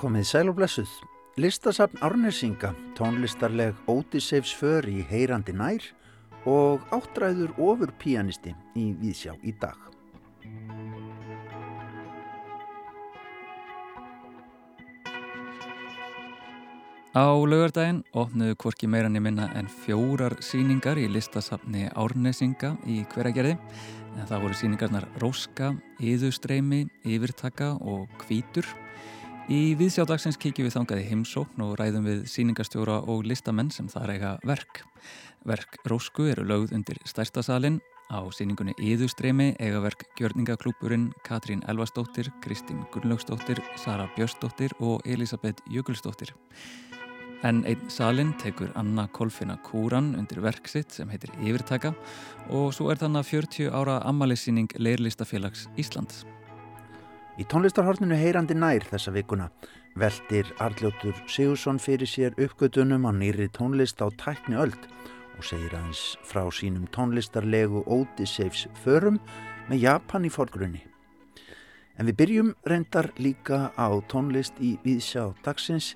Komið sæl og blessuð. Listasafn Árnesinga, tónlistarleg Ótiseifs för í heyrandi nær og áttræður ofur píanisti í Víðsjá í dag. Á laugardaginn opnuðu hvorki meirann í minna en fjórar síningar í listasafni Árnesinga í hveragerði. En það voru síningarnar Róska, Íðustreimi, Yfirtaka og Kvítur. Í viðsjádagsins kíkjum við þangað í heimsókn og ræðum við síningastjóra og listamenn sem það reyga verk. Verk Rósku eru lögð undir stærstasalinn á síningunni Íðustremi eiga verk Gjörningaklúpurinn Katrín Elvastóttir, Kristín Gunnlaugstóttir, Sara Björstóttir og Elisabeth Jökulstóttir. En einn salin tekur Anna Kolfina Kúran undir verk sitt sem heitir Yfirtaka og svo er þannig 40 ára ammaliðsýning Leirlistafélags Íslands. Í tónlistarhorninu heyrandi nær þessa vikuna veldir Arljóttur Sigursson fyrir sér uppgötunum á nýri tónlist á tækni öld og segir aðeins frá sínum tónlistarlegu Odysseyfs förum með Japan í forgrunni. En við byrjum reyndar líka á tónlist í Víðsjá dagsins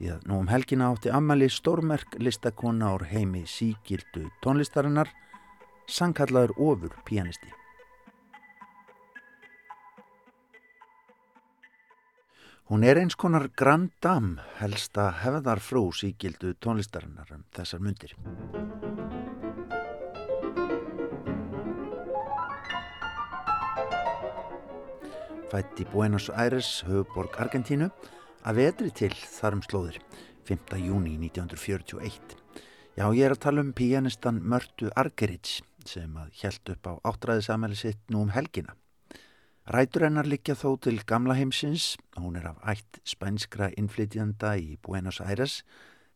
því að nú um helgina átti Amali Stórmerk listakona ár heimi síkildu tónlistarinnar sangkallaður ofur pianisti. Hún er eins konar Grand Dame, helsta hefðarfrú síkildu tónlistarinnar um þessar myndir. Fætt í Buenos Aires, höfuborg Argentínu, að vetri til þarum slóðir, 5. júni 1941. Já, ég er að tala um pianistan Mörtu Argerits sem að hjælt upp á áttræðisamæli sitt nú um helgina. Rætur hennar likja þó til gamla heimsins, hún er af ætt spænskra innflytjanda í Buenos Aires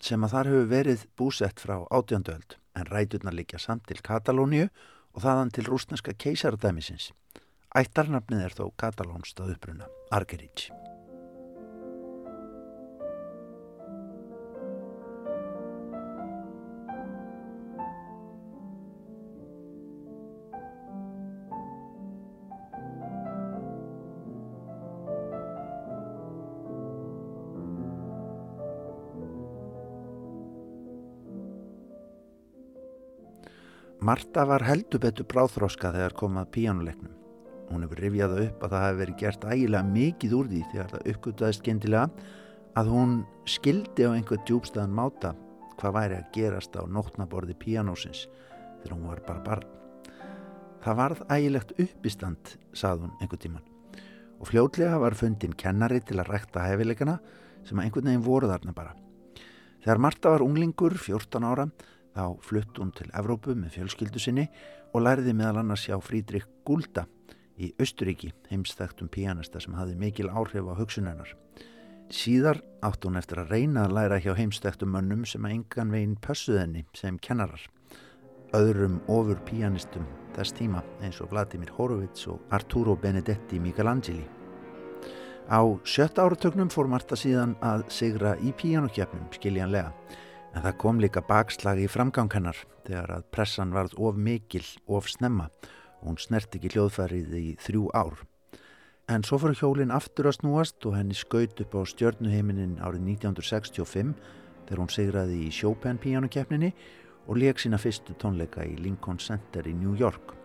sem að þar hefur verið búsett frá átjöndöld en ræturnar likja samt til Katalóniu og þaðan til rúsneska keisardæmisins. Ættarnafnið er þó katalónst að uppruna, Argerich. Marta var heldur betur bráþróska þegar komað píjánuleiknum. Hún hefur rifjað upp að það hefur verið gert ægilega mikið úr því þegar það uppgöttaðist gendilega að hún skildi á einhver djúbstæðan máta hvað væri að gerast á nótnaborði píjánósins þegar hún var bara barn. Það varð ægilegt uppistand, sað hún einhver tíman. Og fljótlega var fundin kennari til að rækta hefileikana sem að einhvern veginn voru þarna bara. Þegar Marta var unglingur, 14 ára, Þá flutt hún til Evrópu með fjölskyldu sinni og læriði meðal annars hjá Frídrik Gulda í Östuríki, heimstæktum pianista sem hafði mikil áhrif á hugsunennar. Síðar átt hún eftir að reyna að læra hjá heimstæktum mönnum sem að engan veginn pössuðenni sem kennarar. Öðrum ofur pianistum þess tíma eins og Vladimir Horowitz og Arturo Benedetti Michelangeli. Á sjött áratögnum fór Marta síðan að sigra í píanokjöfnum skiljanlega En það kom líka bakslag í framgang hennar þegar að pressan varð of mikil, of snemma og hún snert ekki hljóðfærið í þrjú ár. En svo fyrir hjólinn aftur að snúast og henni skaut upp á stjörnuheiminin árið 1965 þegar hún segraði í Chopin píjánukeppninni og leik sína fyrstu tónleika í Lincoln Center í New York.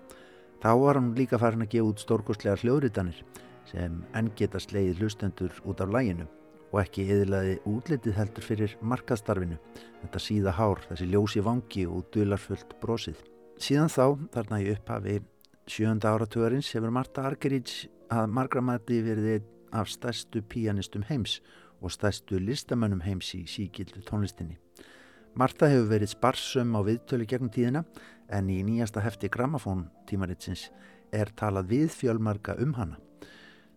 Þá var hún líka farin að gefa út stórkostlegar hljóðritanir sem enn geta sleið hlustendur út af læginu og ekki eðlaði útlitið heldur fyrir markaðstarfinu, þetta síða hár, þessi ljósi vangi og dularfullt brosið. Síðan þá, þarna í upphafi sjönda áratugurins, hefur Marta Argerich að margramæti verið af stærstu píanistum heims og stærstu listamönnum heims í síkildu tónlistinni. Marta hefur verið sparsum á viðtölu gegnum tíðina en í nýjasta hefti gramafón tímaritsins er talað við fjölmarka um hana.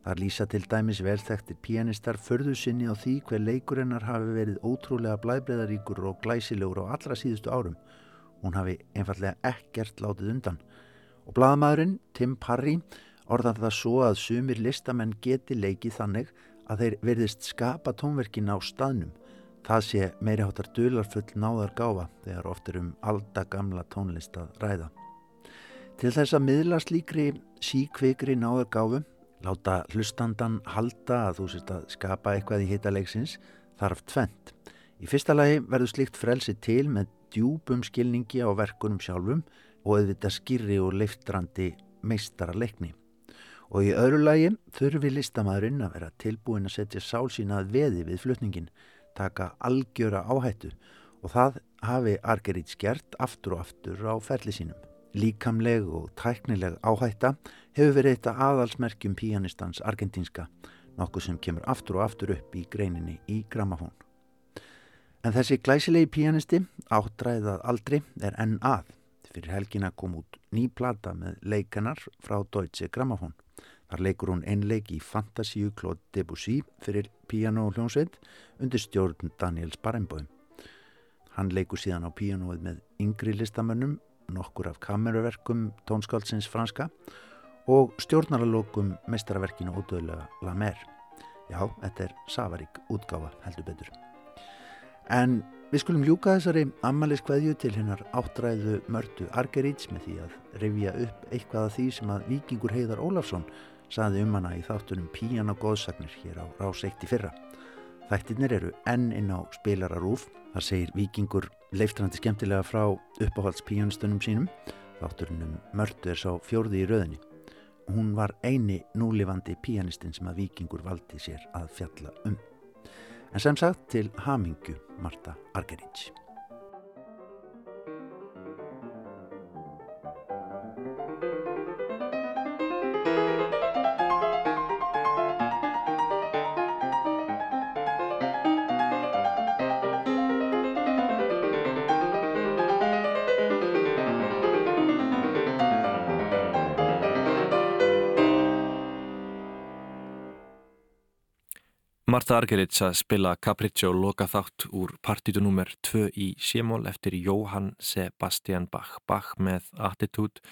Þar lýsa til dæmis velþektir pianistar förðu sinni á því hver leikurinnar hafi verið ótrúlega blæbreðaríkur og glæsilegur á allra síðustu árum. Hún hafi einfallega ekkert látið undan. Og bladamæðurinn, Tim Parry, orðan það svo að sumir listamenn geti leikið þannig að þeir verðist skapa tónverkin á staðnum. Það sé meiri hátar dularfull náðar gáfa þegar oftir um alda gamla tónlist að ræða. Til þess að miðla slíkri síkvikri náðar gáfu Láta hlustandan halda að þú sést að skapa eitthvað í hitaleiksins þarf tvent. Í fyrsta lagi verður slikt frelsi til með djúbum skilningi á verkunum sjálfum og auðvitað skýrri og leiftrandi meistara leikni. Og í öðru lagi þurfi listamæðurinn að vera tilbúin að setja sál sína að veði við flutningin, taka algjöra áhættu og það hafi Argerít skert aftur og aftur á ferli sínum. Líkamleg og tæknileg áhætta hefur verið þetta aðalsmerkjum píanistans argentínska, nokkuð sem kemur aftur og aftur upp í greininni í gramafón. En þessi glæsilegi píanisti, áttræðað aldri, er enn að. Fyrir helgina kom út ný plata með leikanar frá Deutsche Gramafón. Þar leikur hún einleik í Fantasíu Claude Debussy fyrir piano og hljónsveit undir stjórn Daniels Barenboim. Hann leikur síðan á pianoið með yngri listamönnum, nokkur af kameruverkum tónskáldsins franska og stjórnaralokum meistaraverkinu ódöðlega La Mer. Já, þetta er Savarík útgáfa heldur betur. En við skulum ljúka þessari ammaliðskveðju til hennar áttræðu mörtu Argeríts með því að revja upp eitthvað af því sem að vikingur Heiðar Ólafsson saði um hana í þáttunum Píjan og góðsagnir hér á Rás 1 í fyrra. Þættirnir eru enn inn á spilararúf. Þar segir vikingur leiftrandi skemmtilega frá uppáhalds píjanistunum sínum. Þátturunum Mörtu er sá fjórði í rauðinni. Hún var eini núlifandi píjanistinn sem að vikingur valdi sér að fjalla um. En sem sagt til Hamingu Marta Argerich. Marta Argerits að spila Capriccio loka þátt úr partitunúmer 2 í Sémól eftir Jóhann Sebastian Bach. Bach með attitút.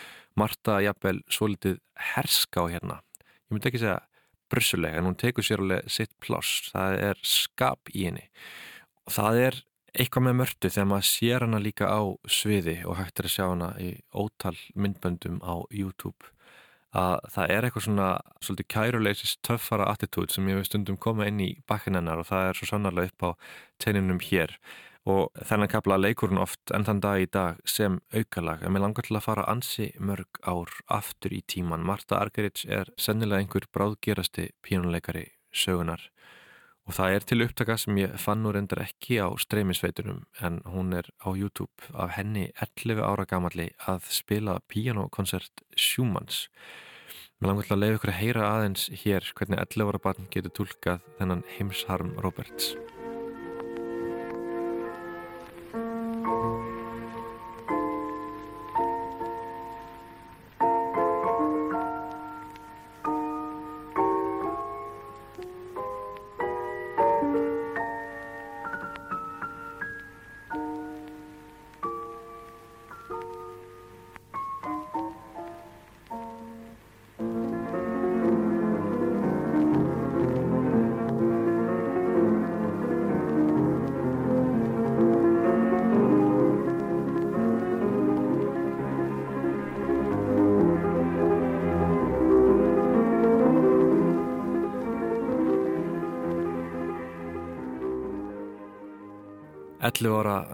Marta jafnvel svolítið herska á hérna. Ég myndi ekki segja brussulega en hún tekur sér alveg sitt pláss. Það er skap í henni. Og það er eitthvað með mörtu þegar maður sér hana líka á sviði og hægt er að sjá hana í ótal myndböndum á YouTube að það er eitthvað svona svolítið kæruleisis töffara attitút sem ég við stundum koma inn í bakkinennar og það er svo sannarlega upp á teininum hér. Og þennan kapla leikur hún oft enn þann dag í dag sem aukalag. En mér langar til að fara ansi mörg ár aftur í tíman. Marta Argerits er sennilega einhver bráðgerasti pínuleikari sögunar og það er til upptaka sem ég fann nú reyndar ekki á streymisveitunum en hún er á YouTube af henni 11 ára gamalli að spila pianokoncert Schumanns. Mér langar til að leiða ykkur að heyra aðeins hér hvernig 11 ára barn getur tólkað þennan heimsharm Roberts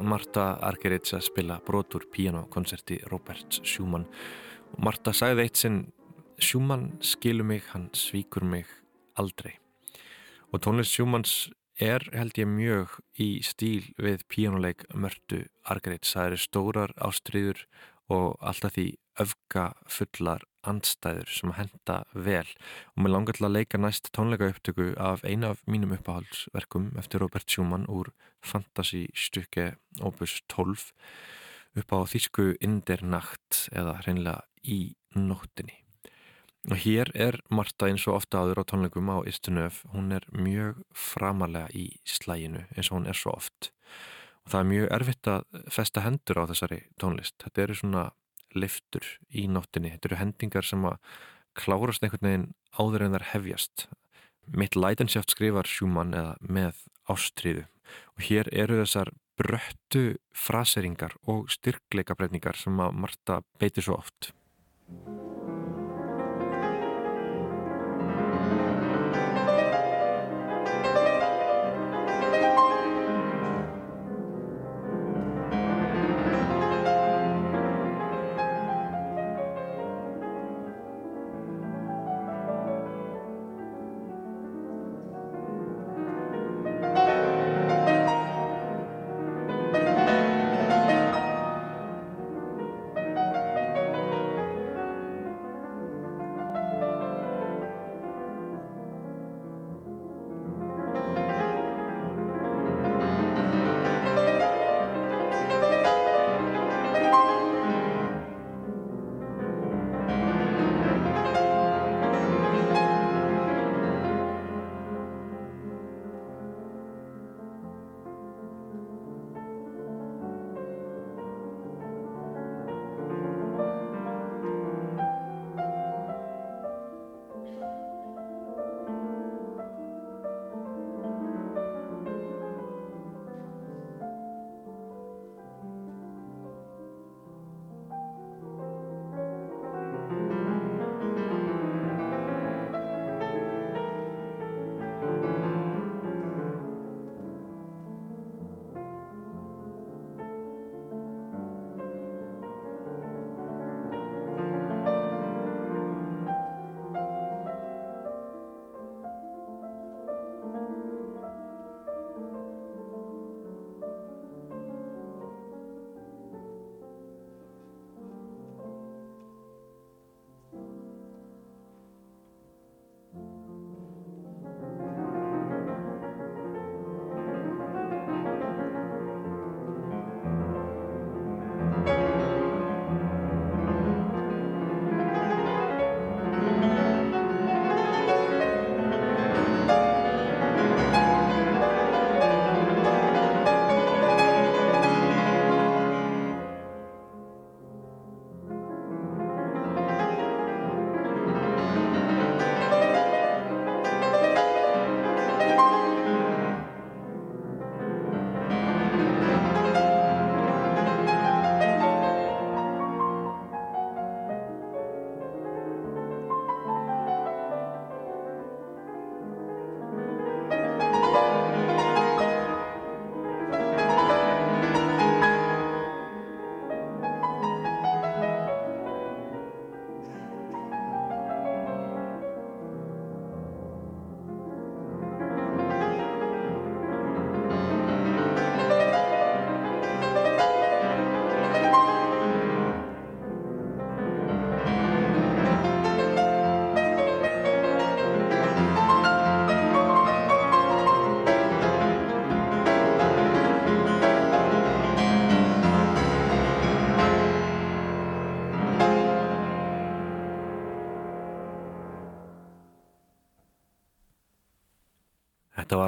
Marta Argerits að spila brotur pianokoncerti Roberts Schumann. Og Marta sagði eitt sinn Schumann skilur mig, hann svíkur mig aldrei. Og tónlist Schumanns er held ég mjög í stíl við píjánuleik Mörtu Argerits það eru stórar ástriður og alltaf því öfga fullar andstæður sem henda vel. Og mér langar til að leika næst tónleika upptöku af eina af mínum uppáhaldsverkum eftir Robert Schumann úr Fantasístykki opus 12 upp á þýsku Indernacht eða hreinlega í nóttinni. Og hér er Marta eins og ofta áður á tónleikum á Istunöf hún er mjög framalega í slæginu eins og hún er svo oft. Og það er mjög erfitt að festa hendur á þessari tónlist. Þetta eru svona liftur í nóttinni. Þetta eru hendingar sem að klárast einhvern veginn áður en þar hefjast. Mitt lætensjátt skrifar Schumann eða með ástriðu og hér eru þessar bröttu fraseringar og styrkleika breyningar sem að Marta beitir svo oft.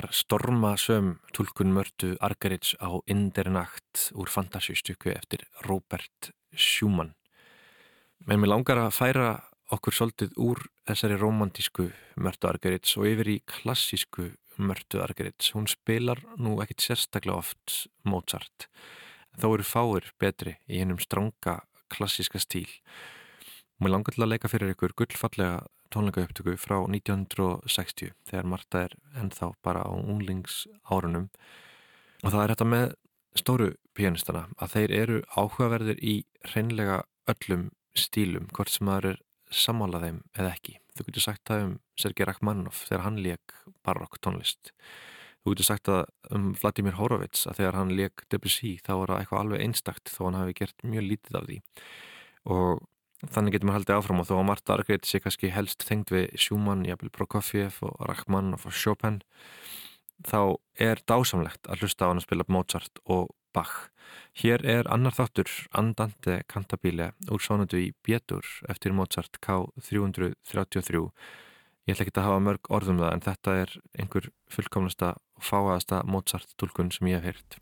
Þetta var stormasöm tulkun mörtu Argerits á Indernakt úr fantasíustykku eftir Robert Schumann. Men mér langar að færa okkur svolítið úr þessari romantísku mörtu Argerits og yfir í klassísku mörtu Argerits. Hún spilar nú ekkit sérstaklega oft Mozart. Þó eru fáir betri í hennum stranga klassíska stíl. Mér langar til að leika fyrir ykkur gullfallega tónleikaupptöku frá 1960 þegar Marta er ennþá bara á unglingsárunum og það er þetta með stóru pianistana að þeir eru áhugaverðir í hreinlega öllum stílum hvort sem það er samála þeim eða ekki. Þú getur sagt það um Sergei Rachmaninoff þegar hann leik barokk tónlist. Þú getur sagt það um Vladimir Horowitz að þegar hann leik Debussy þá er það eitthvað alveg einstakt þó hann hafi gert mjög lítið af því og þannig getur maður haldið áfram og þó að Marta Argreit sé kannski helst þengd við Schumann, Jabel Prokofiev og Rachmaninoff og Chopin þá er dásamlegt að hlusta á hann að spila Mozart og Bach. Hér er annar þáttur Andante Cantabile úr sónundu í Bjetur eftir Mozart K333. Ég ætla ekki að hafa mörg orðum það en þetta er einhver fullkomnasta og fáaðasta Mozart tólkun sem ég hef heyrt.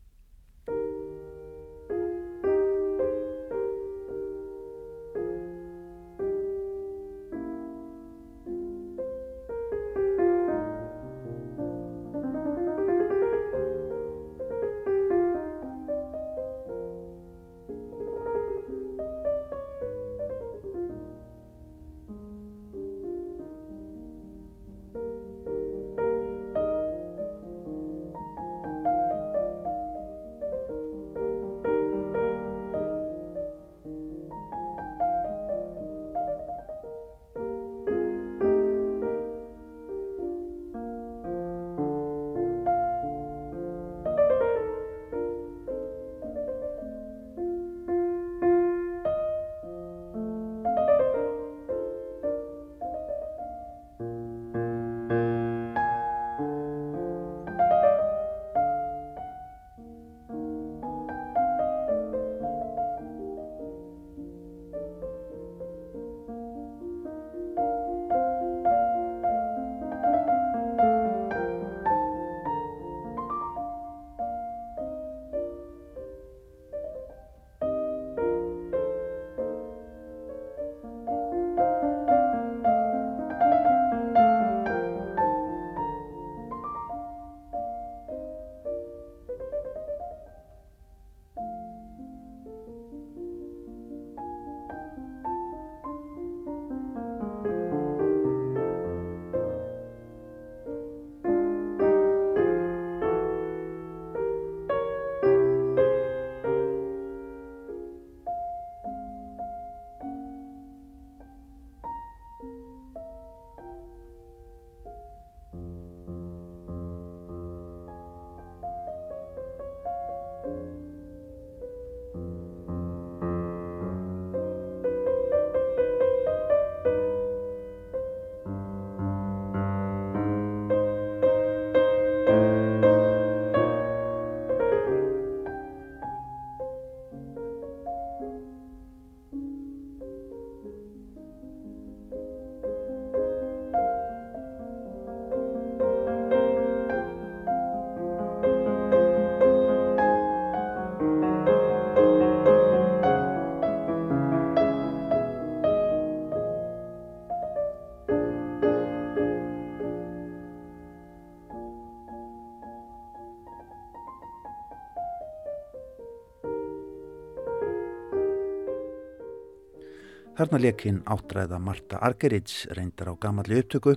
Þarna lekinn áttræða Marta Argerits reyndar á gamalli upptöku.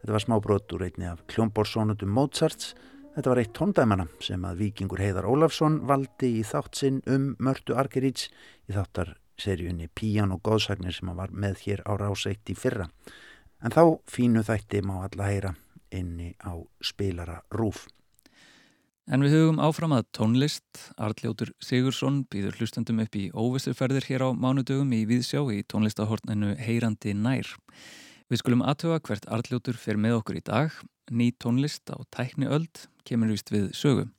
Þetta var smábrot úr einni af kljómborsónutum Mozarts. Þetta var eitt tóndæmana sem að vikingur Heiðar Ólafsson valdi í þátt sinn um Mörtu Argerits í þáttar seríunni Píjan og Góðsagnir sem var með hér á ráseitt í fyrra. En þá fínu þætti má alla heyra inni á spilara Rúf. En við hugum áfram að tónlist. Arljótur Sigursson býður hlustandum upp í óvissurferðir hér á mánudögum í Víðsjá í tónlistahorninu Heyrandi nær. Við skulum aðtöga hvert Arljótur fer með okkur í dag. Ný tónlist á tækni öld kemur vist við sögum.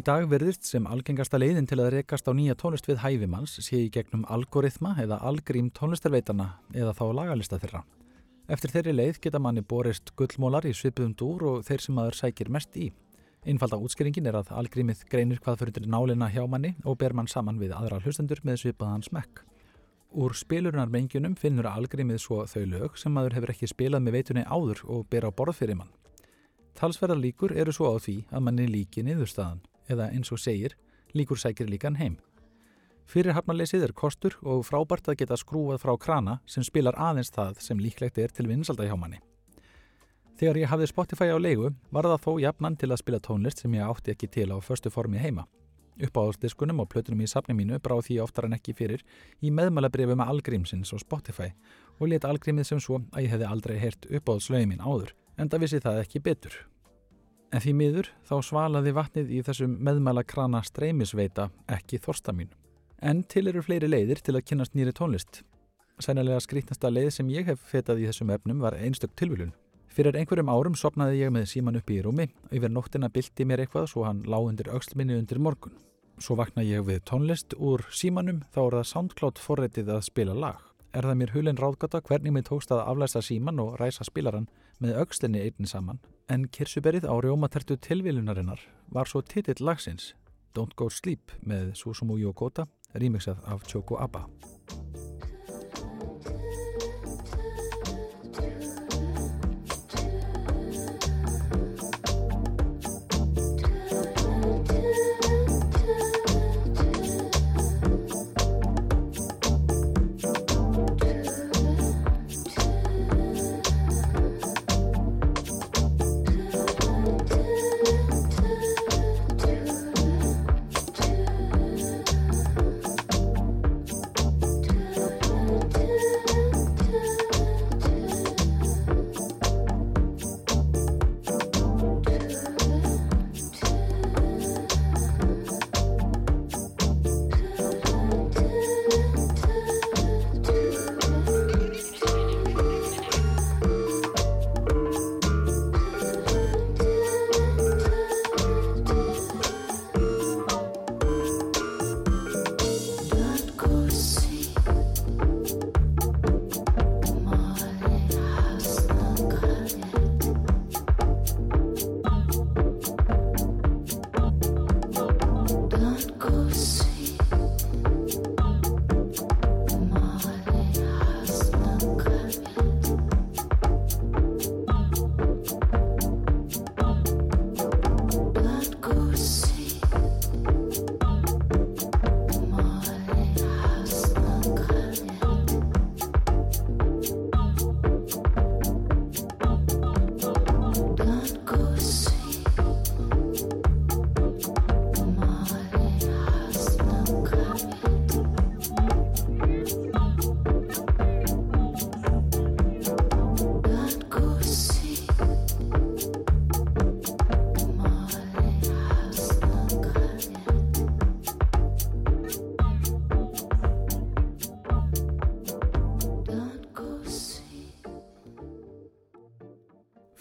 Í dag verðist sem algengasta leiðin til að rekast á nýja tónlist við hæfimanns sé í gegnum algoritma eða algrím tónlistarveitana eða þá lagalista þeirra. Eftir þeirri leið geta manni borist gullmólar í svipuðum dúr og þeir sem maður sækir mest í. Einfalda útskýringin er að algrímið greinir hvað fyrir nálina hjá manni og ber mann saman við aðra hlustendur með svipaðan smekk. Úr spilurunarmengjunum finnur algrímið svo þau lög sem maður hefur ekki spilað með veitunni áður og ber á borð fyrir mann. Talsverðar líkur eru svo á því að manni líki niðurstaðan eða eins og segir, líkur sækir líkan heim. Fyrir hafnarleysið er kostur og frábært að geta skrúað frá krana sem spilar aðeins það sem líklegt er til vinsalda hjá manni. Þegar ég hafði Spotify á leigu var það þó jafnan til að spila tónlist sem ég átti ekki til á förstu formi heima. Uppáhaldsdiskunum og plötunum í safni mínu bráð því oftar en ekki fyrir í meðmælabrifu með Algrímsins og Spotify og let Algrímið sem svo að ég hefði aldrei heyrt uppáhaldslögin mín áður en það vissi það ekki betur. En því miður þá svalaði vatnið í þessum meðmæla krana streymisveita ekki þorsta mín. En til eru fleiri leiðir til að kynast nýri tónlist. Sænilega skrítnasta leið sem ég hef fetað í þessum efnum var einstök tilvölun. Fyrir einhverjum árum sopnaði ég með síman upp í rúmi, yfir nóttina bylti mér eitthvað svo hann lág undir aukslminni undir morgun. Svo vakna ég við tónlist úr símanum þá er það SoundCloud forreitið að spila lag. Er það mér hulin ráðgata hvernig mér tókst að aflæsta síman og ræsa spilaran með aukslinni einni saman en kirsuberið á rjómatertu tilvilunarinnar var svo titill lagsins Don't Go Sleep með Susumu Yokota remixað af Choco Abba.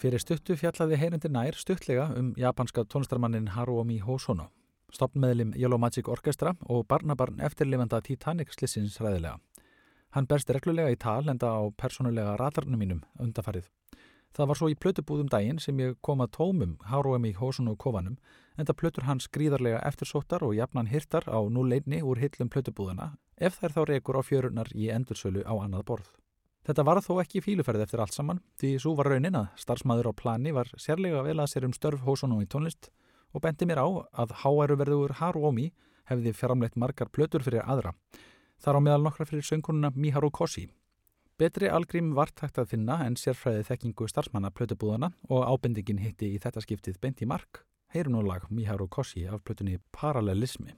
Fyrir stuttu fjallaði heyrandi nær stuttlega um japanska tónlistarmannin Haruomi Hosono, stopnmeðlim Yellow Magic Orchestra og barnabarn eftirlifanda Titanic slissins ræðilega. Hann berst reglulega í tal enda á personulega ratarnum mínum undafarið. Það var svo í plötubúðum daginn sem ég kom að tómum Haruomi Hosono kovanum enda plötur hans gríðarlega eftirsóttar og jafnan hirtar á núleinni úr hillum plötubúðana ef þær þá rekur á fjörunar í endursölu á annað borð. Þetta var þó ekki fíluferð eftir allt saman því svo var raunin að starfsmæður á plani var sérlega vel að sér um störf Hósunum í tónlist og bendi mér á að háæruverður Haruomi hefði framleitt margar plötur fyrir aðra. Þar á meðal nokkra fyrir söngkununa Miharu Koshi. Betri algrím vart hægt að finna en sérfræði þekkingu starfsmanna plötubúðana og ábendingin hitti í þetta skiptið beint í mark. Heyrum nú lag Miharu Koshi af plötunni Parallelismi.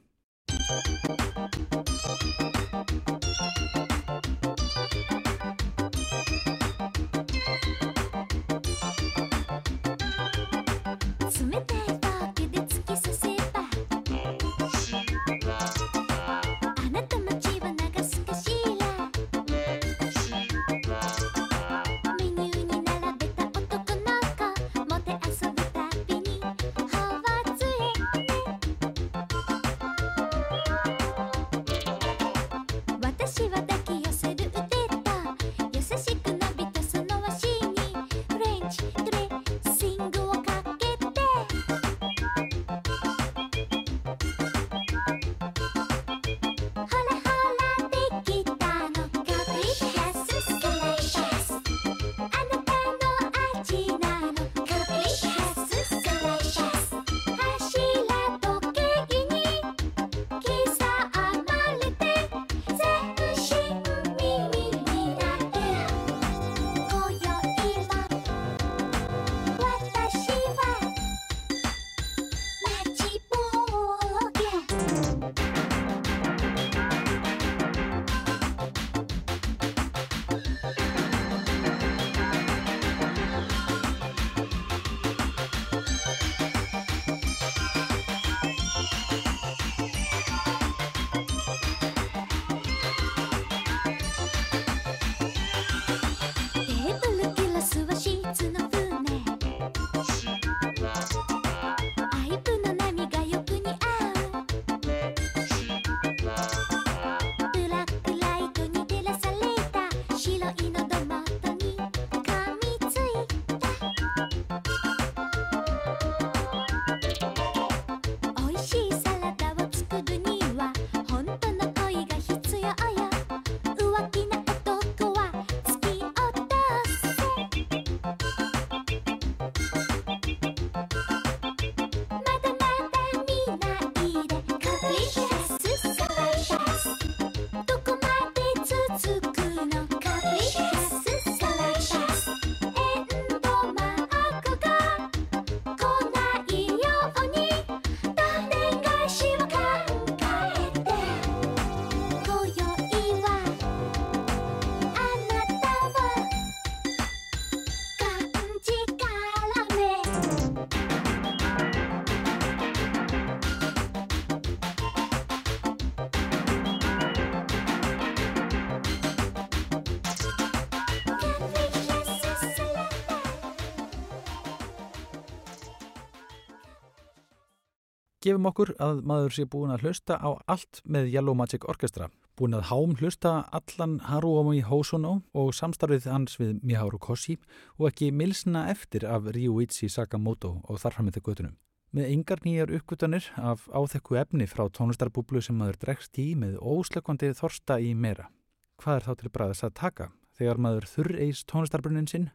Gefum okkur að maður sé búin að hlusta á allt með Yellow Magic Orchestra. Búin að hám hlusta allan Haruomi Hosono og samstarfið hans við Miharu Koshi og ekki milsna eftir af Ryuichi Sakamoto og þarfram með þau göttunum. Með yngar nýjar uppgötanir af áþekku efni frá tónlistarbúblu sem maður dregst í með óslökkvandi þorsta í meira. Hvað er þá til bræðis að taka? Þegar maður þurr eis tónlistarbrunnin sinn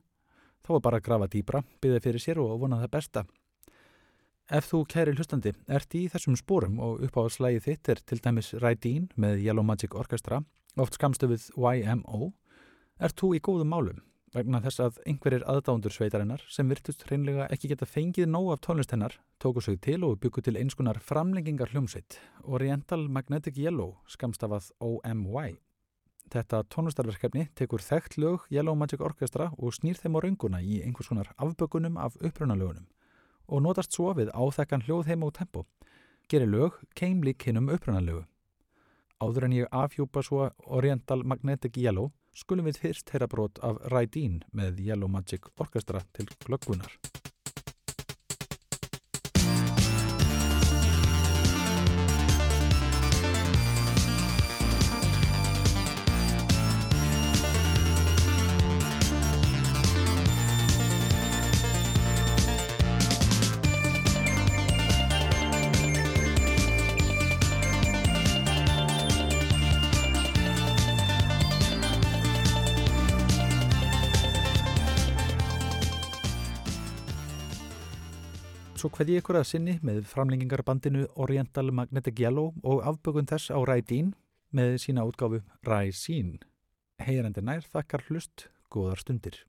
Þá er bara að grafa dýbra, byggja fyrir sér og vona það besta. Ef þú kæri hlustandi ert í þessum spórum og uppáhaldslægi þitt er til dæmis Rædín með Yellow Magic Orchestra, oft skamstöfið YMO, ert þú í góðum málum vegna þess að einhverjir aðdándur sveitarinnar sem virtust hreinlega ekki geta fengið nóg af tónlist hennar tóku sig til og byggu til einskunar framlengingar hljómsveit Oriental Magnetic Yellow skamstafað OMY. Þetta tónlistarverkefni tekur þekkt lög Yellow Magic Orchestra og snýr þeim á raunguna í einhvers konar afbökunum af upprunalögunum og notast svo við áþekkan hljóðheim og tempo. Gerir lög keimlík hinnum upprunalögu. Áður en ég afhjúpa svo Oriental Magnetic Yellow skulum við fyrst heyra brot af Raideen með Yellow Magic Orchestra til glöggvunar. Svo hveði ykkur að sinni með framlengingarbandinu Oriental Magnetic Yellow og afbökun þess á Rædín með sína útgáfu Ræsín. Heyrandi nær þakkar hlust, góðar stundir.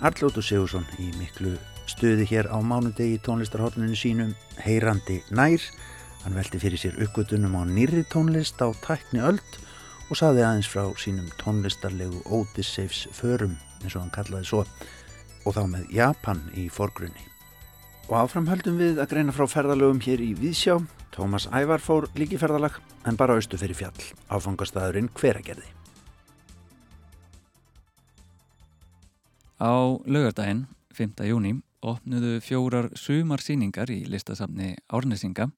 Arlótur Sigursson í miklu stuði hér á mánundegi í tónlistarhólluninu sínum Heyrandi nær. Hann velti fyrir sér uppgötunum á nýri tónlist á tækni öld og saði aðeins frá sínum tónlistarlegu Odysseifs förum eins og hann kallaði svo og þá með Japan í forgrunni. Og áframhöldum við að greina frá ferðalögum hér í Víðsjá. Tómas Ævar fór líki ferðalag en bara austu fyrir fjall. Áfangastæðurinn hveragerði. Á lögardaginn, 5. júni, opnuðu fjórar sumarsýningar í listasafni Árnesinga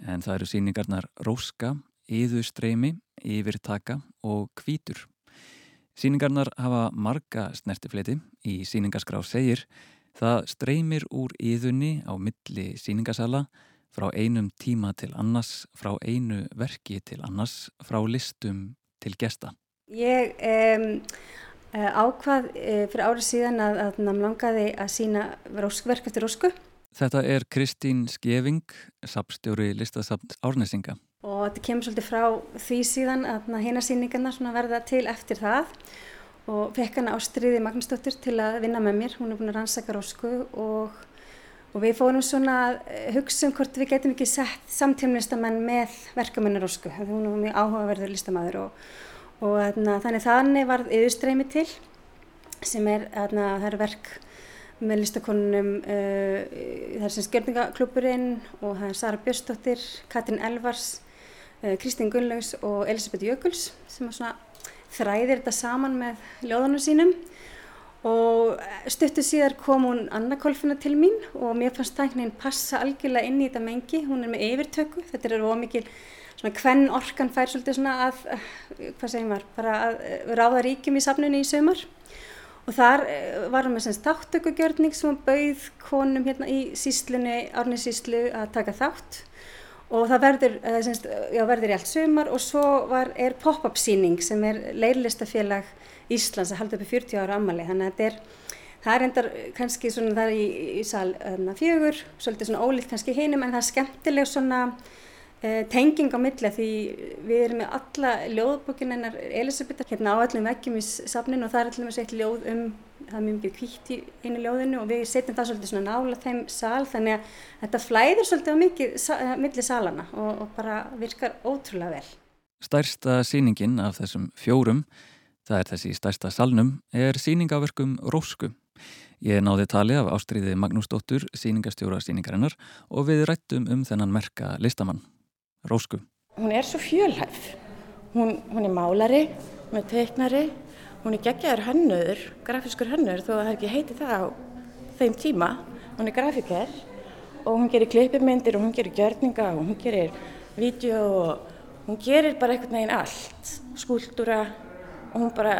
en það eru sýningarnar Róska, Íðustreimi, Yfirtaka og Kvítur. Sýningarnar hafa marga snertifleti í sýningaskrá segir það streymir úr íðunni á milli sýningasala frá einum tíma til annars, frá einu verki til annars, frá listum til gesta. Ég um, ákvað eh, fyrir árið síðan að, að nám langaði að sína verk eftir rósku. Þetta er Kristín Skeving, sapstjóri listasapt Árnesinga. Og þetta kemur svolítið frá því síðan að hérna síningarna verða til eftir það og fekk hana Ástriði Magnúsdóttir til að vinna með mér. Hún er búin að rannsaka rósku og og við fórum svona að eh, hugsa um hvort við getum ekki sett samtímlistamenn með verkamennar ósku, hún var mjög áhugaverður listamæður og, og þarna, þannig þannig var yðurstreymi til sem er, þarna, það eru verk með listakonunum, uh, það er sem skjörningaklúpurinn og það er Sara Björnsdóttir, Katrin Elvars, uh, Kristín Gunnlaugs og Elisabeth Jökuls sem þræðir þetta saman með ljóðanum sínum. Og stuttu síðar kom hún Anna Kolfina til mín og mér fannst það einhvern veginn passa algjörlega inn í þetta mengi, hún er með yfirtöku, þetta er ómikið svona hvenn orkan fær svolítið svona að, hvað segir maður, bara að ráða ríkjum í safnunni í sömur og þar eh, varum við semst þáttökugjörning sem bauð konum hérna í síslunni, árni síslu að taka þátt. Og það verður, eh, semst, já, verður í allt sömur og svo var, er pop-up síning sem er leirlistafélag Íslands að halda upp í 40 ára ammali þannig að þetta er, það er endar kannski svona það er í, í sal öðna, fjögur, svolítið svona ólíkt kannski hinum en það er skemmtileg svona tenging á milli því við erum með alla ljóðbókin hennar Elisabeth hérna á öllum veggjum í safninu og það er allir með sett ljóð um það er mjög mjög kvítt í einu ljóðinu og við setjum það svolítið svona nála þeim sal þannig að þetta flæður svolítið á mikið sa, milli salana og, og bara virkar ótrúlega vel. Stærsta síningin af þessum fjórum það er þessi stærsta salnum, er síningaverkum Rósku. Ég náði tali af ástriði Magnúsdóttur, síningastjóra síningarinnar og við rættum um þennan merka listamann, Rósku. Hún er svo fjölhæf. Hún, hún er málari, hún er teiknari, hún er geggjaður hönnur, grafiskur hönnur þó að það ekki heiti það á þeim tíma. Hún er grafiker og hún gerir klippimyndir og hún gerir gjörninga og hún gerir vídeo og hún gerir bara einhvern veginn allt. Skúltúra, og hún bara,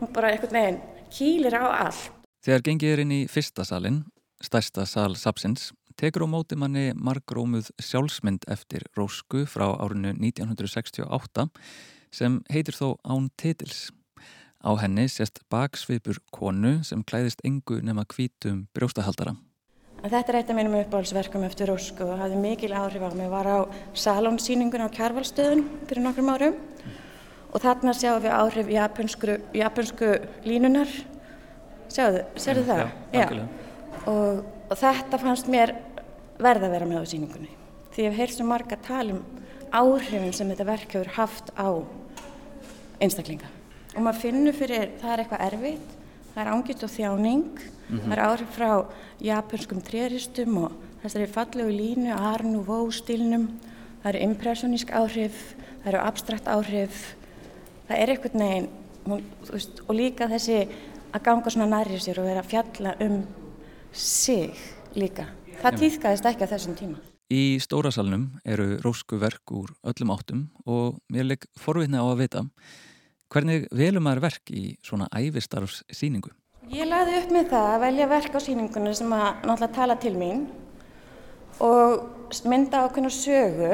hún bara einhvern veginn kýlir á allt. Þegar gengið er inn í fyrsta salin, stærsta sal Sapsins, tekur á móti manni margrómuð sjálfsmynd eftir Rósku frá árinu 1968 sem heitir þó Án Titils. Á henni sést baksvipur konu sem klæðist engu nema kvítum brjóstahaldara. Þetta er eitt af mínum uppáhaldsverkum eftir Rósku og hafði mikil áhrif á mig. Ég var á salonsýningun á Kjærvalstöðun fyrir nokkrum árum og þarna sjáum við áhrif japansku, japansku línunar sjáðu, sérðu það? Já, já. Og, og þetta fannst mér verða að vera með á síningunni því ég hef heyrt svo marga talum áhrifin sem þetta verk hefur haft á einstaklinga og maður finnur fyrir, það er eitthvað erfitt það er ángist og þjáning mm -hmm. það er áhrif frá japanskum tréristum og þessari fallegu línu Arnu Vó stílnum það eru impressionísk áhrif það eru abstrakt áhrif það er hún, veist, og líka þessi að ganga svona nærið sér og vera að fjalla um sig líka. Það týðkaðist ekki á þessum tíma. Í stórasalunum eru rósku verk úr öllum áttum og mér legg forvitna á að vita hvernig velum maður verk í svona æfistarfs síningu? Ég laði upp með það að velja verk á síningunum sem að náttúrulega tala til mín og mynda ákveðna sögu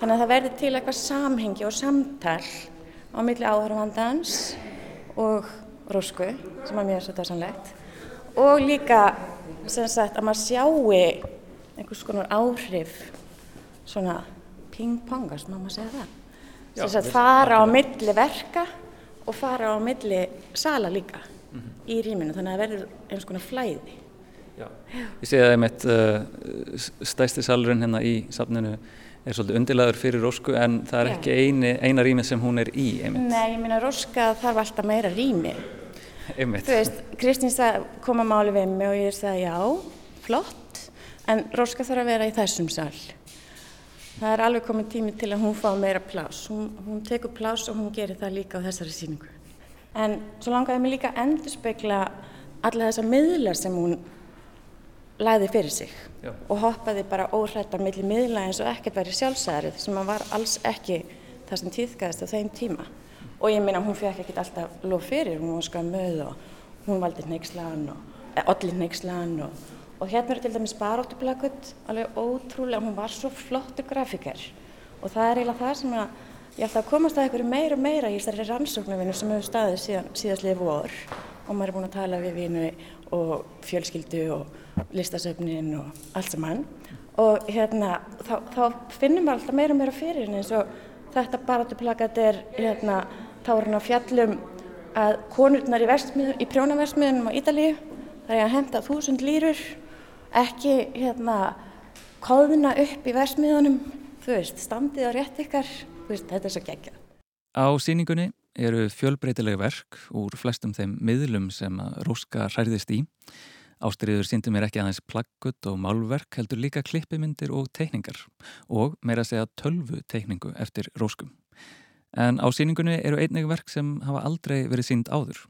þannig að það verði til eitthvað samhengi og samtal á milli áhörfandans og rósku sem að mér er svo dásanlegt og líka sem sagt að maður sjáu einhvers konar áhrif svona ping-pongast, má maður segja það Já, sem sagt fara á milli verka og fara á milli sala líka mm -hmm. í rýminu þannig að það verður eins konar flæði Já. Ég sé að meitt uh, stæsti salurinn hérna í safninu er svolítið undilaður fyrir Rósku en það er já. ekki eini, eina rými sem hún er í einmitt. Nei, ég minna Róska þarf alltaf meira rými einmitt. Þú veist, Kristín kom að máli við mig og ég sagði já, flott en Róska þarf að vera í þessum sal. Það er alveg komið tími til að hún fá meira plás hún, hún tekur plás og hún gerir það líka á þessari síningu en svo langaði mig líka að endur spekla alla þessa miðlar sem hún lagði fyrir sig Já. og hoppaði bara óhrættar millir miðla eins og ekkert verið sjálfsæðrið sem var alls ekki það sem týðgæðist á þeim tíma og ég minna hún fekk ekkert alltaf lof fyrir, hún var skamöð og hún valdi neykslan og eh, allir neykslan og, og hérna er til dæmis baróttuplakut, alveg ótrúlega, hún var svo flottur grafiker og það er eiginlega það sem að ég ætla að komast að einhverju meira og meira í þessari rannsóknarvinu sem hefur staðið síðan, síðastlið vor. Og maður er búin að tala við vinu og fjölskyldu og listasöfnin og allt saman. Og hérna þá, þá finnum við alltaf meira og meira fyrir eins og þetta baráttuplakat er hérna þá er hann að fjallum að konurnar í, í prjónaversmiðunum á Ídalíu það er að henda þúsund lýrur ekki hérna kóðuna upp í versmiðunum, þú veist, standið á rétt ykkar, veist, þetta er svo geggja. Á síningunni eru fjölbreytileg verk úr flestum þeim miðlum sem að Róska hræðist í. Ástriður síndi mér ekki aðeins plaggut og málverk heldur líka klippimyndir og teikningar og meira segja tölvu teikningu eftir Róskum. En á síningunni eru einnig verk sem hafa aldrei verið sínd áður.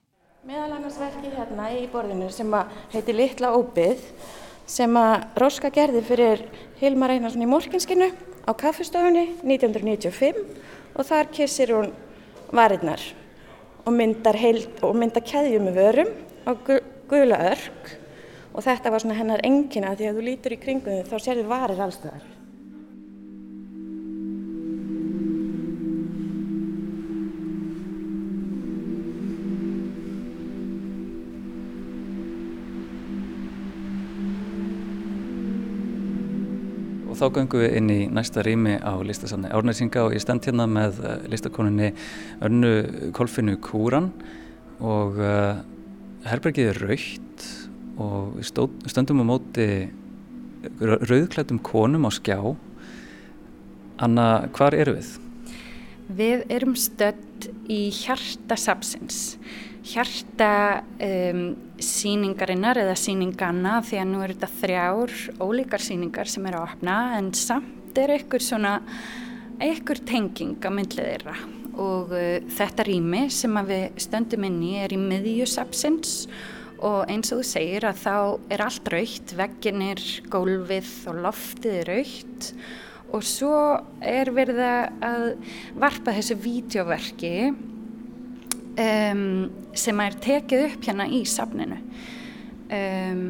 Meðal annars verki hérna í borðinu sem heitir Littla Óbyð sem að Róska gerði fyrir Hilmar Einarsson í Morkinskinu á kaffustofunni 1995 og þar kissir hún varirnar og myndar, myndar keðjum með vörum á gula örk og þetta var svona hennar engina því að þú lítur í kringum þið þá sér þið varir allstaðar. Þá gangum við inn í næsta rými á listasafni Árnæsinga og ég stend hérna með eh, listakoninni Önnu Kolfinu Kúran og uh, herbergið er raukt og við stóð, stöndum á móti rauðklættum konum á skjá Anna, hvar eru við? Við erum stödd í hjarta sapsins hjarta um, síningarinnar eða síninganna því að nú eru þetta þrjár ólíkar síningar sem eru að opna en samt er einhver svona einhver tenging á myndlið þeirra. Og uh, þetta rými sem við stöndum inn í er í miðjusapsins og eins og þú segir að þá er allt raukt, vegginir, gólfið og loftið er raukt og svo er verið að varpa þessu vídeoverki um, sem er tekið upp hérna í safninu. Um,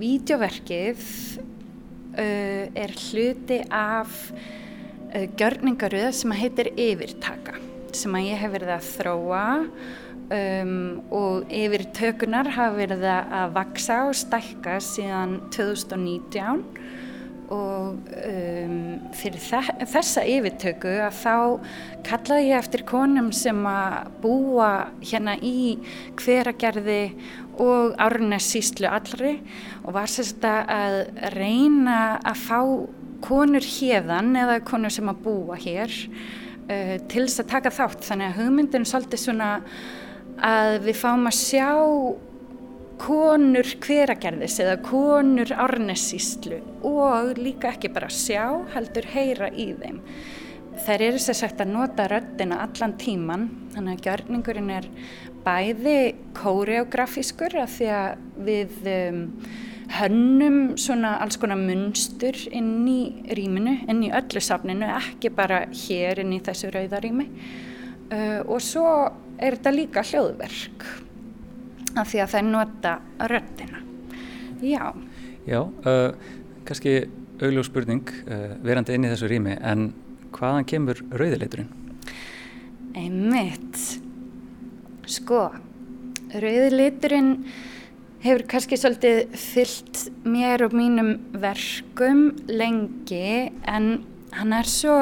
Vídeoverkið uh, er hluti af uh, gjörningaruð sem heitir Yfirtaka sem að ég hef verið að þróa. Um, og yfirtökunar hafa verið að vaksa og stækka síðan 2019 og um, fyrir þessa yfirtöku að þá kallaði ég eftir konum sem að búa hérna í hveragerði og árnessíslu allri og var sérstaklega að reyna að fá konur hérðan eða konur sem að búa hér uh, til þess að taka þátt. Þannig að hugmyndin svolítið svona að við fáum að sjá konur hveragerðis eða konur árnessíslu og líka ekki bara sjá, heldur heyra í þeim. Þær eru sér sagt að nota röddina allan tíman, þannig að gjörningurinn er bæði kóreografískur af því að við um, hönnum svona alls konar munstur inn í rýminu, inn í öllu safninu, ekki bara hér inn í þessu rauðarými uh, og svo er þetta líka hljóðverk af því að það nota röttina já. Já, uh, kannski augljó spurning uh, verandi inn í þessu rými en hvaðan kemur rauðileiturinn? Einmitt. Sko rauðileiturinn hefur kannski svolítið fyllt mér og mínum verkum lengi en hann er svo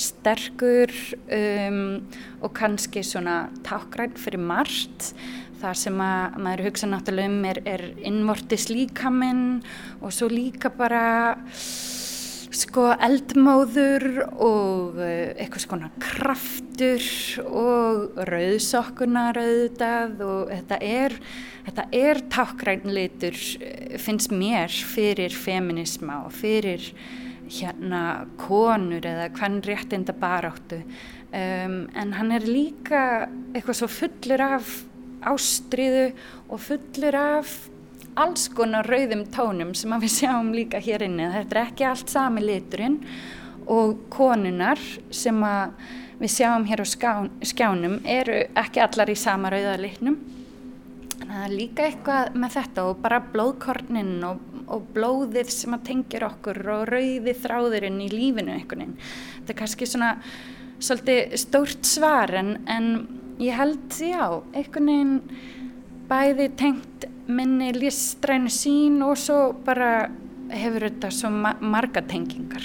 sterkur um, og kannski svona tákgræn fyrir margt Það sem að maður hugsa náttúrulega um er, er innvortis líkaminn og svo líka bara sko eldmóður og eh, eitthvað svona kraftur og rauðsokkunar auðvitað og þetta er, þetta er tákgrænleitur eh, finnst mér fyrir feminisma og fyrir hérna konur eða hvern réttinda baráttu um, en hann er líka eitthvað svo fullur af ástriðu og fullur af alls konar rauðum tónum sem við sjáum líka hér inni. Þetta er ekki allt sami liturinn og konunar sem við sjáum hér á skjánum eru ekki allar í sama rauðalitnum. Það er líka eitthvað með þetta og bara blóðkornin og, og blóðið sem að tengir okkur og rauði þráðurinn í lífinu einhvern veginn. Þetta er kannski svona svolítið stórt svar en, en ég held já, einhvern veginn bæði tengt minni listrænu sín og svo bara hefur þetta svo marga tengingar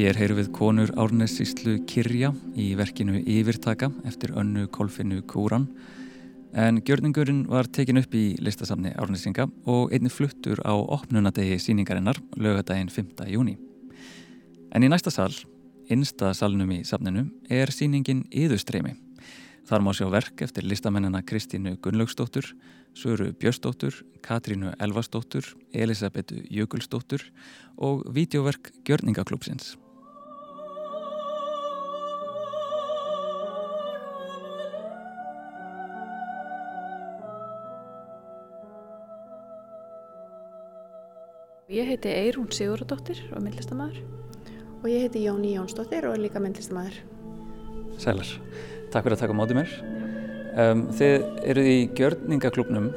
Hér heyru við konur Árnessíslu Kirja í verkinu Yfirtaka eftir önnu Kolfinu Kúran en gjörningurinn var tekin upp í listasamni Árnessinga og einni fluttur á opnunadegi síningarinnar lögadaginn 5. júni. En í næsta sal, innsta salnum í safninu, er síningin Yðustreimi. Þar má sjá verk eftir listamennina Kristínu Gunnlaugsdóttur, Söru Björsdóttur, Katrínu Elvasdóttur, Elisabetu Jökulsdóttur og vídeoverk Gjörningaklúpsins. Ég heiti Eirún Sigurðardóttir og er myndlistamæður. Og ég heiti Jóni Jónsdóttir og er líka myndlistamæður. Sælar, takk fyrir að taka mótið mér. Um, þið eruð í gjörningaklubnum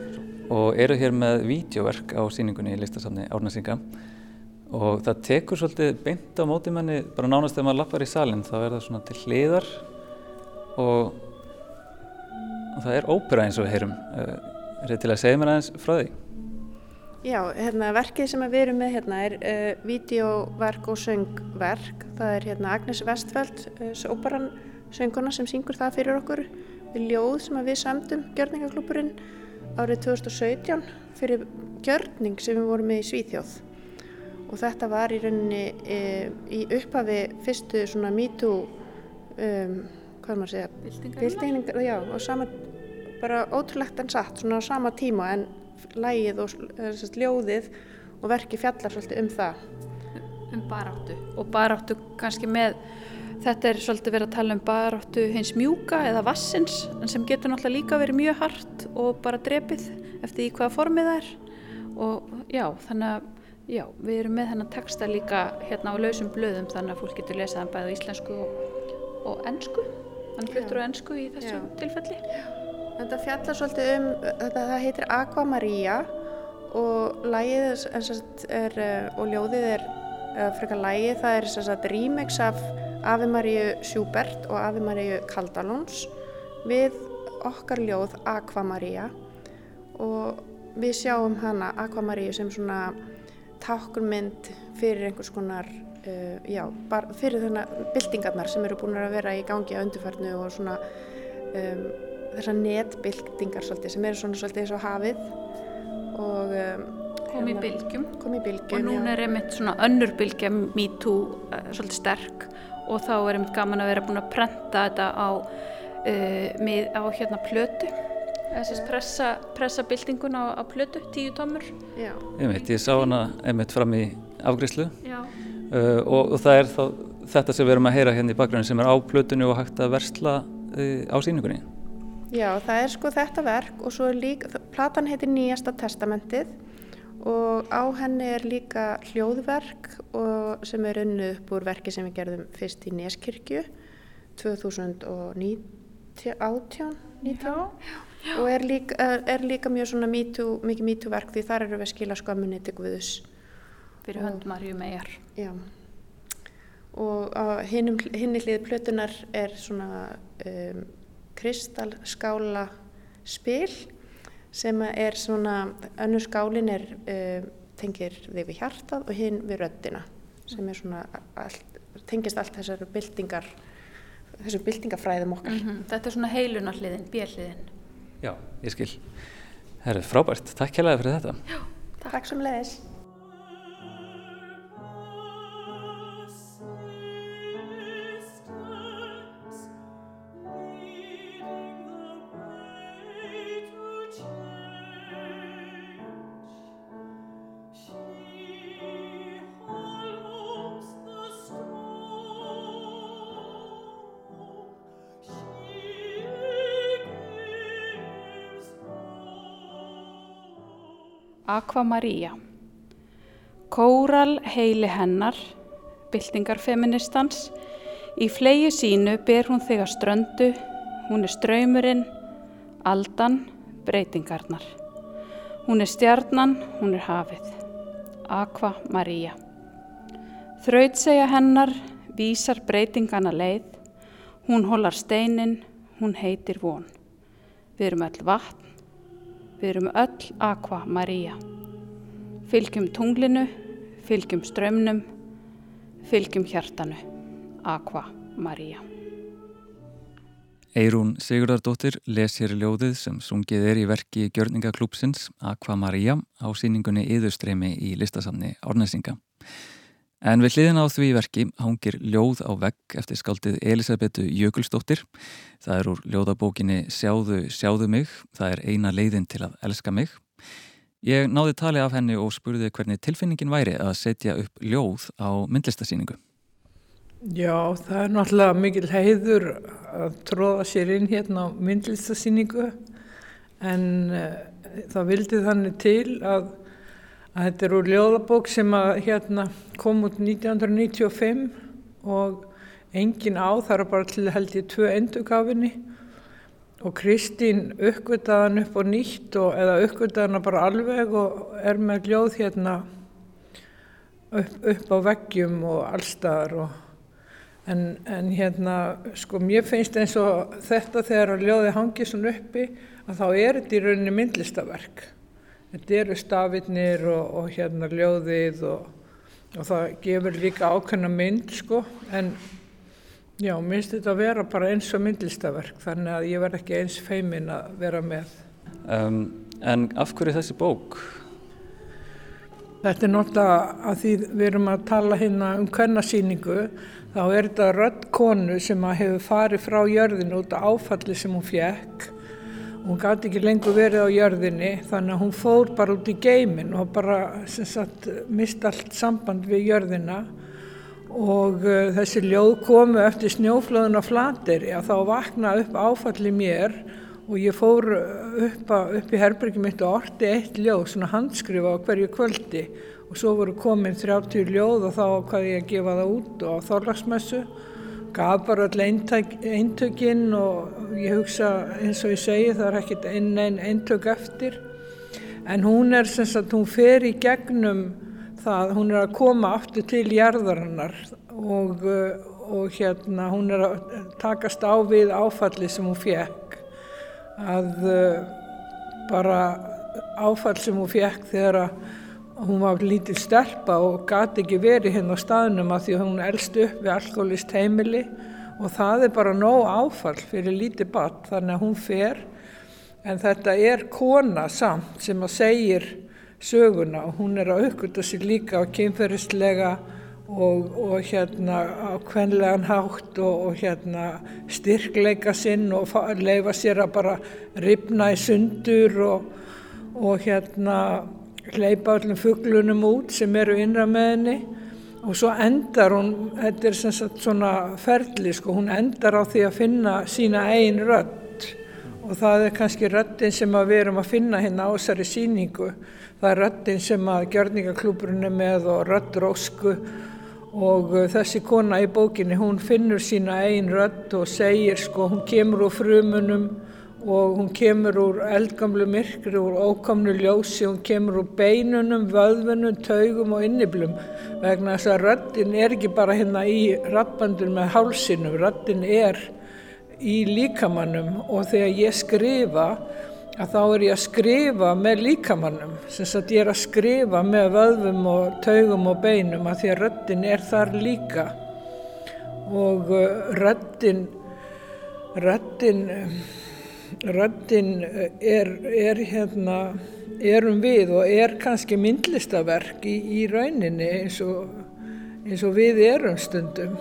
og eruð hér með vídeoverk á síningunni í listasafni Árnarsinga og það tekur svolítið beint á mótið manni, bara nánast þegar maður lappar í salin þá er það svona til hliðar og, og það er ópera eins og við heyrum. Uh, er þið til að segja mér aðeins frá því? Já, hérna, verkið sem við erum með hérna er uh, videóverk og söngverk. Það er hérna Agnes Vestfeld, uh, óperan sönguna sem syngur það fyrir okkur við ljóð sem við samdum gjörningaklúpurinn árið 2017 fyrir gjörning sem við vorum með í Svíþjóð. Og þetta var í rauninni e, í upphafi fyrstu svona MeToo, um, hvað maður segja, bildingar, já, og sama, bara ótrúlegt en satt, svona á sama tíma en lægið og sagt, ljóðið og verki fjallar svolítið um það. Um baráttu og baráttu kannski með, þetta er svolítið verið að tala um baráttu hins mjúka eða vassins sem getur náttúrulega líka verið mjög hart og bara drepið eftir í hvaða formið það er og já þannig að já við erum með þennan texta líka hérna á lausum blöðum þannig að fólk getur lesað hann bæðið á íslensku og, og ennsku, hann fluttur á ennsku í þessu já. tilfelli. Þetta fjallar svolítið um, þetta, það heitir Aqua Maria og lægið er, eh, og ljóðið er, frekar lægið, það er sagt, remix af Ave Maríu Schubert og Ave Maríu Kaldalóns við okkar ljóð Aqua Maria og við sjáum hana Aqua Maríu sem svona takkurmynd fyrir einhvers konar, uh, já, fyrir þennan byltingarnar sem eru búin að vera í gangi á undirfærnu og svona um, þessar netbyltingar svolítið sem eru svona svolítið eins og hafið. Og um, kom í bylgjum. kom í bylgjum og núna er einmitt svona önnur bylgja MeToo uh, svolítið sterk. Og þá er einmitt gaman að vera búin að prenta þetta á, uh, með, á hérna plötu. Þessist pressa, pressa byltingun á, á plötu, tíu tómur. Einmitt, ég sá hana einmitt fram í afgriðslu uh, og, og það er þá þetta sem við erum að heyra hérna í bakgrunni sem er á plötunni og hægt að versla uh, á síningunni Já, það er sko þetta verk og svo er líka, platan heitir Nýjasta testamentið og á henni er líka hljóðverk sem er unnuð upp úr verki sem við gerðum fyrst í Neskirkju 2018 og er líka, er líka mjög svona MeToo, mikið MeToo verk því þar eru við að skila skömmunni til Guðus. Fyrir höndmarju megar. Já, og hinn hlið plötunar er svona um, kristalskála spil sem er svona, önnur skálin er uh, tengir þig við hjartað og hinn við röddina sem er svona, allt, tengist allt þessar byltingar þessum byltingafræðum okkar. Mm -hmm. Þetta er svona heilunarliðin, bjelliðin. Já, ég skil. Það er frábært. Takk kærlega fyrir þetta. Já, takk, takk sem leiðis. Aqua Maria. Kóral heili hennar, byltingarfeministans, í flegi sínu ber hún þig að ströndu, hún er ströymurinn, aldan, breytingarnar. Hún er stjarnan, hún er hafið. Aqua Maria. Þrautsegja hennar vísar breytingana leið, hún holar steinin, hún heitir von. Við erum öll vatn, Við erum öll Aqua Maria. Fylgjum tunglinu, fylgjum strömmnum, fylgjum hjartanu. Aqua Maria. Eirún Sigurdardóttir les hér ljóðið sem sungið er í verki Gjörningaklúpsins Aqua Maria á síningunni Íðustreimi í listasamni Árnesinga. En við hliðin á því verki hangir ljóð á vegg eftir skaldið Elisabetu Jökulsdóttir. Það er úr ljóðabókinni Sjáðu, sjáðu mig, það er eina leiðin til að elska mig. Ég náði tali af henni og spurði hvernig tilfinningin væri að setja upp ljóð á myndlistasýningu. Já, það er náttúrulega mikil heiður að tróða sér inn hérna á myndlistasýningu en uh, það vildi þannig til að þetta er úr ljóðabók sem að hérna kom út 1995 og engin á þar bara til held ég tvö endugafinni og Kristín uppgötaðan upp og nýtt og eða uppgötaðan bara alveg og er með ljóð hérna upp, upp á veggjum og allstaðar og En, en hérna, sko, mér finnst eins og þetta þegar ljóði hangi svona uppi að þá er þetta í rauninni myndlistaverk. Þetta eru stafirnir og, og hérna ljóðið og, og það gefur líka ákveðna mynd, sko, en já, minnst þetta að vera bara eins og myndlistaverk, þannig að ég verð ekki eins feimin að vera með. Um, en af hverju þessi bók? Þetta er náttúrulega að því við erum að tala hérna um kvennasýningu þá er þetta rödd konu sem hefur farið frá jörðinu út af áfalli sem hún fjekk. Hún gæti ekki lengur verið á jörðinni þannig að hún fór bara út í geimin og bara sagt, mist allt samband við jörðina. Og uh, þessi ljóð komu eftir snjóflöðun á flatir og þá vakna upp áfalli mér og ég fór upp, að, upp í herbyrgjum mitt og orti eitt ljóð, svona handskrifa á hverju kvöldi. Og svo voru komin 30 ljóð og þá hvað ég að gefa það út og á þorlagsmessu gaf bara all eintökinn og ég hugsa eins og ég segi það er ekkert einn einn eintök eftir. En hún er sem sagt hún fer í gegnum það hún er að koma aftur til jarðarinnar og, og hérna hún er að takast á við áfalli sem hún fekk að bara áfall sem hún fekk þegar að Hún var lítið stelpa og gati ekki verið hérna á staðnum að því að hún elst upp við alkoholist heimili. Og það er bara nóg áfall fyrir lítið barn þannig að hún fer. En þetta er kona samt sem að segir söguna og hún er að aukvölda sér líka á kynferðislega og, og hérna á kvenlegan hátt og, og hérna styrkleika sinn og leifa sér að bara ripna í sundur og, og hérna hleypa öllum fugglunum út sem eru innra með henni. Og svo endar hún, þetta er sem sagt svona ferli sko, hún endar á því að finna sína einn rödd. Og það er kannski röddin sem við erum að finna hérna á þessari síningu, það er röddin sem að gjörningaklúburinn er með og rödd rósku. Og uh, þessi kona í bókinni hún finnur sína einn rödd og segir sko, hún kemur úr frumunum og hún kemur úr eldgamlu myrkri, úr ókomnu ljósi, hún kemur úr beinunum, vöðvunum, taugum og inniblum vegna þess að röttin er ekki bara hérna í rappandun með hálsinum, röttin er í líkamannum og þegar ég skrifa að þá er ég að skrifa með líkamannum, sem að ég er að skrifa með vöðvum og taugum og beinum að því að röttin er þar líka. Og uh, röttin, röttin röndin eh, er, er hérna, erum við og er kannski myndlistaverk í, í rauninni eins og, eins og við erum stundum.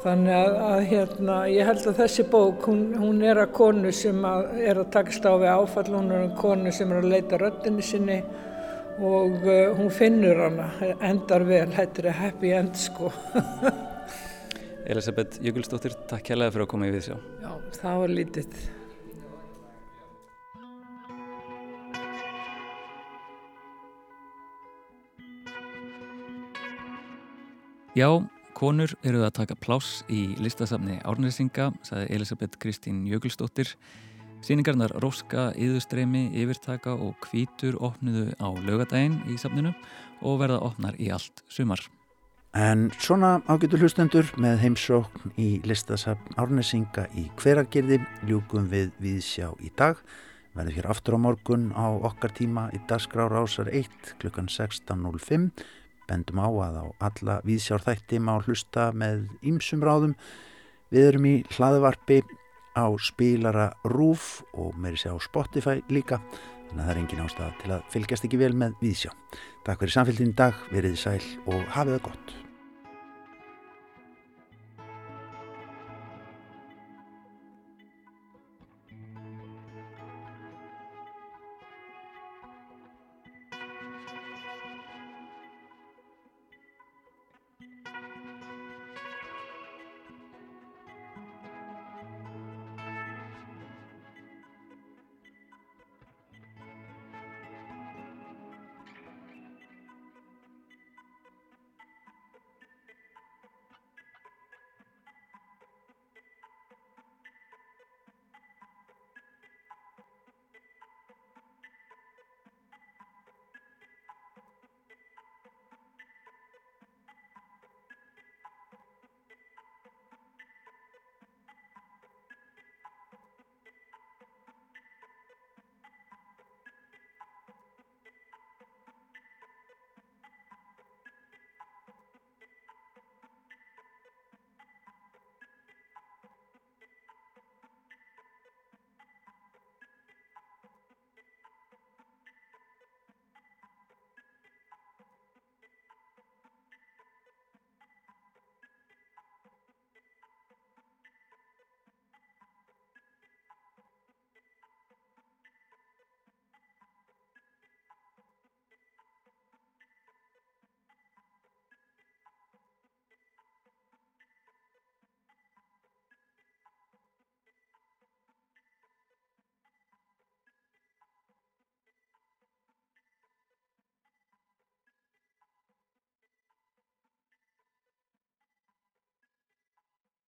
Þannig að, að hérna, ég held að þessi bók, hún, hún er að konu sem að, er að takast á við áfall, hún er að konu sem er að leita röndinni sinni og uh, hún finnur hana, endar vel, hættir að happy end sko. Elisabeth Jökulsdóttir, takk kærlega fyrir að koma í við sjá. Já, það var lítið. Já, konur eru að taka pláss í listasafni Árnesinga, saði Elisabeth Kristín Jökulsdóttir. Sýningarnar Róska, Íðustreimi, Yfirtaka og Kvítur opnuðu á lögadaginn í safninu og verða opnar í allt sumar. En svona ágætu hlustendur með heimsókn í listasafn Árnesinga í hveragerði ljúkum við viðsjá í dag. Verður hér aftur á morgun á okkar tíma í dagskrár ásar 1 klukkan 16.05. bendum á að á alla viðsjárþætti má hlusta með ýmsum ráðum. Við erum í hlaðvarpi á spilara Rúf og meiri sé á Spotify líka þannig að það er engin ástæða til að fylgjast ekki vel með viðsjá. Takk fyrir samfélgin dag, verið sæl og hafið það gott.